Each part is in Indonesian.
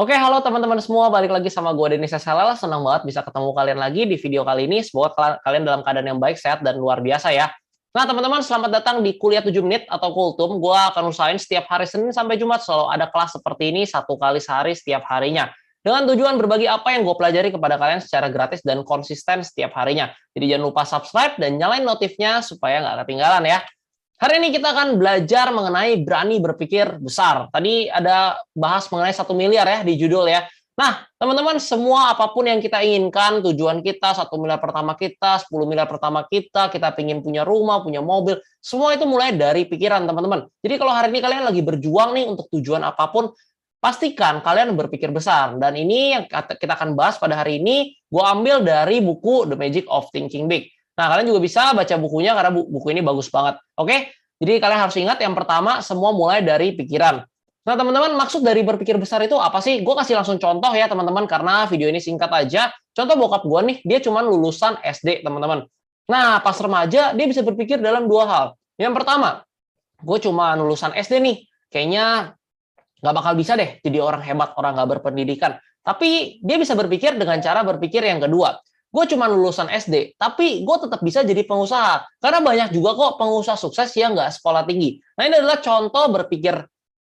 Oke, halo teman-teman semua, balik lagi sama gue Denis SLL. Senang banget bisa ketemu kalian lagi di video kali ini. Semoga kalian dalam keadaan yang baik, sehat, dan luar biasa ya. Nah, teman-teman, selamat datang di Kuliah 7 Menit atau Kultum. Gue akan usahain setiap hari Senin sampai Jumat selalu ada kelas seperti ini satu kali sehari setiap harinya. Dengan tujuan berbagi apa yang gue pelajari kepada kalian secara gratis dan konsisten setiap harinya. Jadi jangan lupa subscribe dan nyalain notifnya supaya nggak ketinggalan ya. Hari ini kita akan belajar mengenai berani berpikir besar. Tadi ada bahas mengenai satu miliar ya di judul ya. Nah, teman-teman, semua apa pun yang kita inginkan, tujuan kita, satu miliar pertama kita, 10 miliar pertama kita, kita ingin punya rumah, punya mobil, semua itu mulai dari pikiran, teman-teman. Jadi kalau hari ini kalian lagi berjuang nih untuk tujuan apa pun, pastikan kalian berpikir besar. Dan ini yang kita akan bahas pada hari ini, gue ambil dari buku The Magic of Thinking Big. Nah, kalian juga bisa baca bukunya karena buku ini bagus banget. Oke? Jadi kalian harus ingat yang pertama semua mulai dari pikiran. Nah, teman-teman, maksud dari berpikir besar itu apa sih? Gue kasih langsung contoh ya, teman-teman, karena video ini singkat aja. Contoh bokap gue nih, dia cuma lulusan SD, teman-teman. Nah, pas remaja, dia bisa berpikir dalam dua hal. Yang pertama, gue cuma lulusan SD nih, kayaknya nggak bakal bisa deh jadi orang hebat, orang nggak berpendidikan. Tapi dia bisa berpikir dengan cara berpikir yang kedua gue cuma lulusan SD, tapi gue tetap bisa jadi pengusaha. Karena banyak juga kok pengusaha sukses yang nggak sekolah tinggi. Nah ini adalah contoh berpikir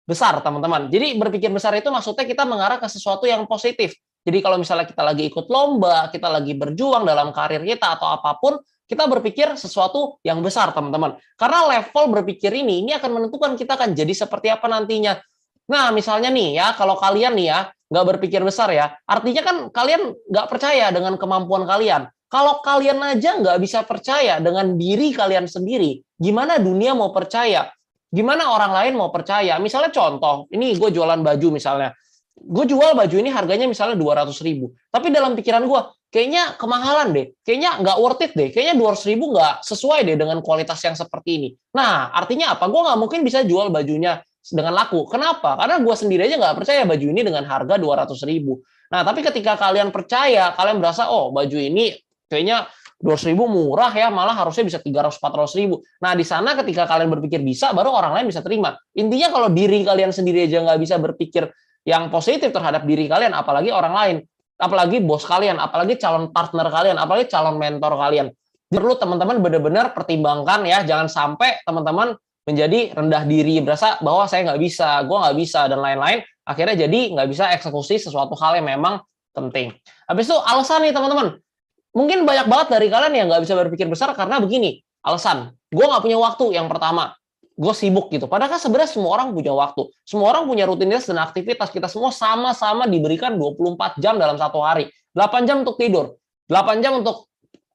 besar, teman-teman. Jadi berpikir besar itu maksudnya kita mengarah ke sesuatu yang positif. Jadi kalau misalnya kita lagi ikut lomba, kita lagi berjuang dalam karir kita atau apa pun, kita berpikir sesuatu yang besar, teman-teman. Karena level berpikir ini, ini akan menentukan kita akan jadi seperti apa nantinya. Nah, misalnya nih ya, kalau kalian nih ya, nggak berpikir besar ya, artinya kan kalian nggak percaya dengan kemampuan kalian. Kalau kalian aja nggak bisa percaya dengan diri kalian sendiri, gimana dunia mau percaya? Gimana orang lain mau percaya? Misalnya contoh, ini gue jualan baju misalnya. Gue jual baju ini harganya misalnya 200 ribu. Tapi dalam pikiran gue, kayaknya kemahalan deh. Kayaknya nggak worth it deh. Kayaknya 200 ribu nggak sesuai deh dengan kualitas yang seperti ini. Nah, artinya apa? Gue nggak mungkin bisa jual bajunya dengan laku. Kenapa? Karena gue sendiri aja nggak percaya baju ini dengan harga 200 ribu. Nah, tapi ketika kalian percaya, kalian berasa, oh baju ini kayaknya 200 ribu murah ya, malah harusnya bisa 300-400 ribu. Nah, di sana ketika kalian berpikir bisa, baru orang lain bisa terima. Intinya kalau diri kalian sendiri aja nggak bisa berpikir yang positif terhadap diri kalian, apalagi orang lain, apalagi bos kalian, apalagi calon partner kalian, apalagi calon mentor kalian. Perlu teman-teman benar-benar pertimbangkan ya, jangan sampai teman-teman menjadi rendah diri, berasa bahwa saya nggak bisa, gue nggak bisa, dan lain-lain, akhirnya jadi nggak bisa eksekusi sesuatu hal yang memang penting. Habis itu alasan nih teman-teman, mungkin banyak banget dari kalian yang nggak bisa berpikir besar karena begini, alasan, gue nggak punya waktu yang pertama, gue sibuk gitu. Padahal sebenarnya semua orang punya waktu, semua orang punya rutinitas dan aktivitas, kita semua sama-sama diberikan 24 jam dalam satu hari, 8 jam untuk tidur, 8 jam untuk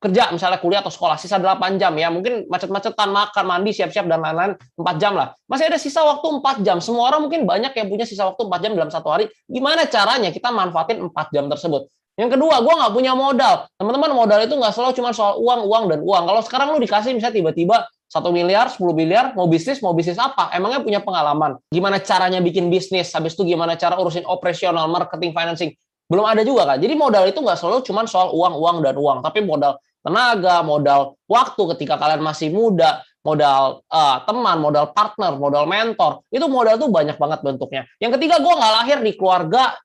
kerja misalnya kuliah atau sekolah sisa 8 jam ya mungkin macet-macetan makan mandi siap-siap dan lain-lain 4 jam lah masih ada sisa waktu 4 jam semua orang mungkin banyak yang punya sisa waktu 4 jam dalam satu hari gimana caranya kita manfaatin 4 jam tersebut yang kedua gue nggak punya modal teman-teman modal itu nggak selalu cuma soal uang uang dan uang kalau sekarang lu dikasih misalnya tiba-tiba satu miliar, 10 miliar, mau bisnis, mau bisnis apa? Emangnya punya pengalaman? Gimana caranya bikin bisnis? Habis itu gimana cara urusin operasional, marketing, financing? Belum ada juga kan? Jadi modal itu nggak selalu cuma soal uang, uang, dan uang. Tapi modal tenaga, modal waktu ketika kalian masih muda, modal uh, teman, modal partner, modal mentor. Itu modal tuh banyak banget bentuknya. Yang ketiga, gue nggak lahir di keluarga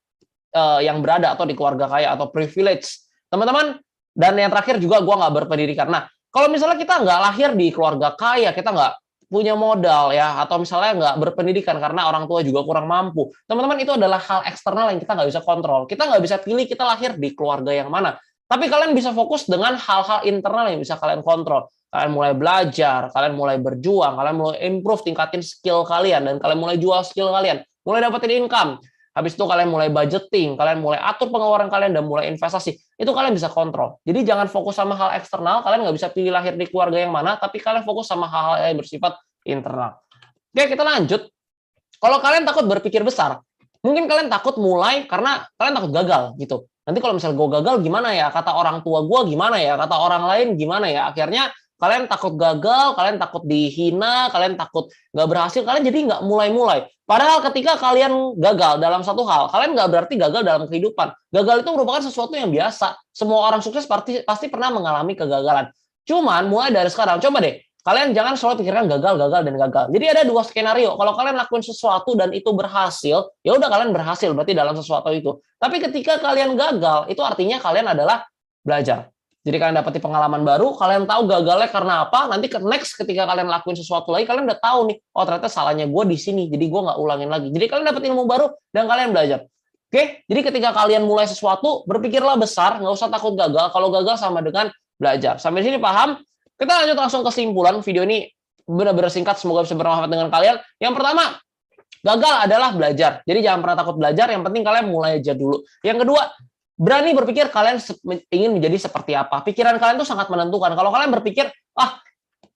uh, yang berada atau di keluarga kaya atau privilege. Teman-teman, dan yang terakhir juga gue nggak berpendidikan. Nah, kalau misalnya kita nggak lahir di keluarga kaya, kita nggak punya modal ya, atau misalnya nggak berpendidikan karena orang tua juga kurang mampu. Teman-teman, itu adalah hal eksternal yang kita nggak bisa kontrol. Kita nggak bisa pilih kita lahir di keluarga yang mana. Tapi kalian bisa fokus dengan hal-hal internal yang bisa kalian kontrol. Kalian mulai belajar, kalian mulai berjuang, kalian mulai improve, tingkatin skill kalian, dan kalian mulai jual skill kalian, mulai dapetin income. Habis itu kalian mulai budgeting, kalian mulai atur pengeluaran kalian, dan mulai investasi. Itu kalian bisa kontrol. Jadi jangan fokus sama hal eksternal, kalian nggak bisa pilih lahir di keluarga yang mana, tapi kalian fokus sama hal-hal yang bersifat internal. Oke, kita lanjut. Kalau kalian takut berpikir besar, mungkin kalian takut mulai karena kalian takut gagal gitu. Nanti kalau misalnya gue gagal gimana ya? Kata orang tua gue gimana ya? Kata orang lain gimana ya? Akhirnya kalian takut gagal, kalian takut dihina, kalian takut nggak berhasil, kalian jadi nggak mulai-mulai. Padahal ketika kalian gagal dalam satu hal, kalian nggak berarti gagal dalam kehidupan. Gagal itu merupakan sesuatu yang biasa. Semua orang sukses pasti, pasti pernah mengalami kegagalan. Cuman mulai dari sekarang, coba deh, kalian jangan selalu pikirkan gagal, gagal, dan gagal. Jadi ada dua skenario. Kalau kalian lakuin sesuatu dan itu berhasil, ya udah kalian berhasil berarti dalam sesuatu itu. Tapi ketika kalian gagal, itu artinya kalian adalah belajar. Jadi kalian dapetin pengalaman baru, kalian tahu gagalnya karena apa, nanti ke next ketika kalian lakuin sesuatu lagi, kalian udah tahu nih, oh ternyata salahnya gue di sini, jadi gue nggak ulangin lagi. Jadi kalian dapet ilmu baru dan kalian belajar. Oke, jadi ketika kalian mulai sesuatu, berpikirlah besar, nggak usah takut gagal. Kalau gagal sama dengan belajar. Sampai sini paham? Kita lanjut langsung kesimpulan video ini benar-benar singkat, semoga bisa bermanfaat dengan kalian. Yang pertama, gagal adalah belajar. Jadi jangan pernah takut belajar, yang penting kalian mulai aja dulu. Yang kedua, berani berpikir kalian ingin menjadi seperti apa. Pikiran kalian tuh sangat menentukan. Kalau kalian berpikir, ah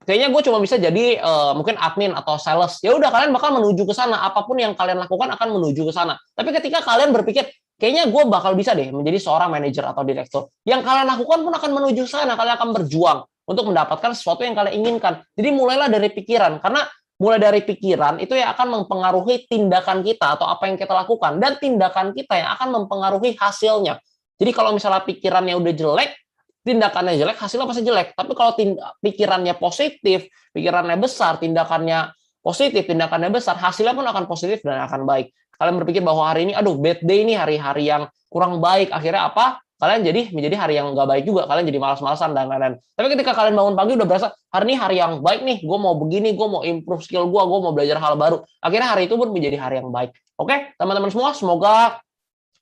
kayaknya gue cuma bisa jadi uh, mungkin admin atau sales. Ya udah kalian bakal menuju ke sana. Apa pun yang kalian lakukan akan menuju ke sana. Tapi ketika kalian berpikir kayaknya gue bakal bisa deh menjadi seorang manajer atau direktur. Yang kalian lakukan pun akan menuju ke sana. Kalian akan berjuang untuk mendapatkan sesuatu yang kalian inginkan. Jadi mulailah dari pikiran karena mulai dari pikiran itu yang akan mempengaruhi tindakan kita atau apa yang kita lakukan dan tindakan kita yang akan mempengaruhi hasilnya. Jadi kalau misalnya pikirannya udah jelek, tindakannya jelek, hasilnya pasti jelek. Tapi kalau pikirannya positif, pikirannya besar, tindakannya positif, tindakannya besar, hasilnya pun akan positif dan akan baik. Kalian berpikir bahwa hari ini, aduh, bad day ini hari-hari yang kurang baik. Akhirnya apa? Kalian jadi menjadi hari yang nggak baik juga. Kalian jadi malas-malasan dan lain-lain. Tapi ketika kalian bangun pagi udah berasa, hari ini hari yang baik nih, gue mau begini, gue mau improve skill gue, gue mau belajar hal baru. Akhirnya hari itu pun menjadi hari yang baik. Oke, teman-teman semua, semoga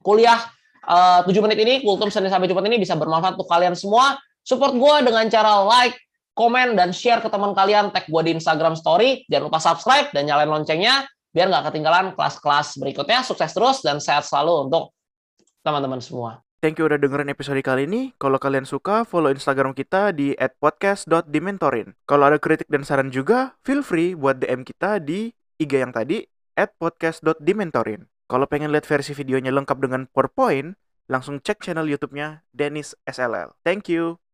kuliah eh, 7 menit ini, Kultum Senin sampai Jumat ini bisa bermanfaat untuk kalian semua. Support gue dengan cara like, komen, dan share ke teman kalian. Tag gue di Instagram Story. Jangan lupa subscribe dan nyalain loncengnya biar nggak ketinggalan kelas-kelas berikutnya. Sukses terus dan sehat selalu untuk teman-teman semua. Thank you udah dengerin episode kali ini. Kalau kalian suka, follow Instagram kita di @podcast.dimentorin. Kalau ada kritik dan saran juga, feel free buat DM kita di IG yang tadi @podcast.dimentorin. Kalau pengen lihat versi videonya lengkap dengan PowerPoint, langsung cek channel YouTube-nya Dennis SLL. Thank you.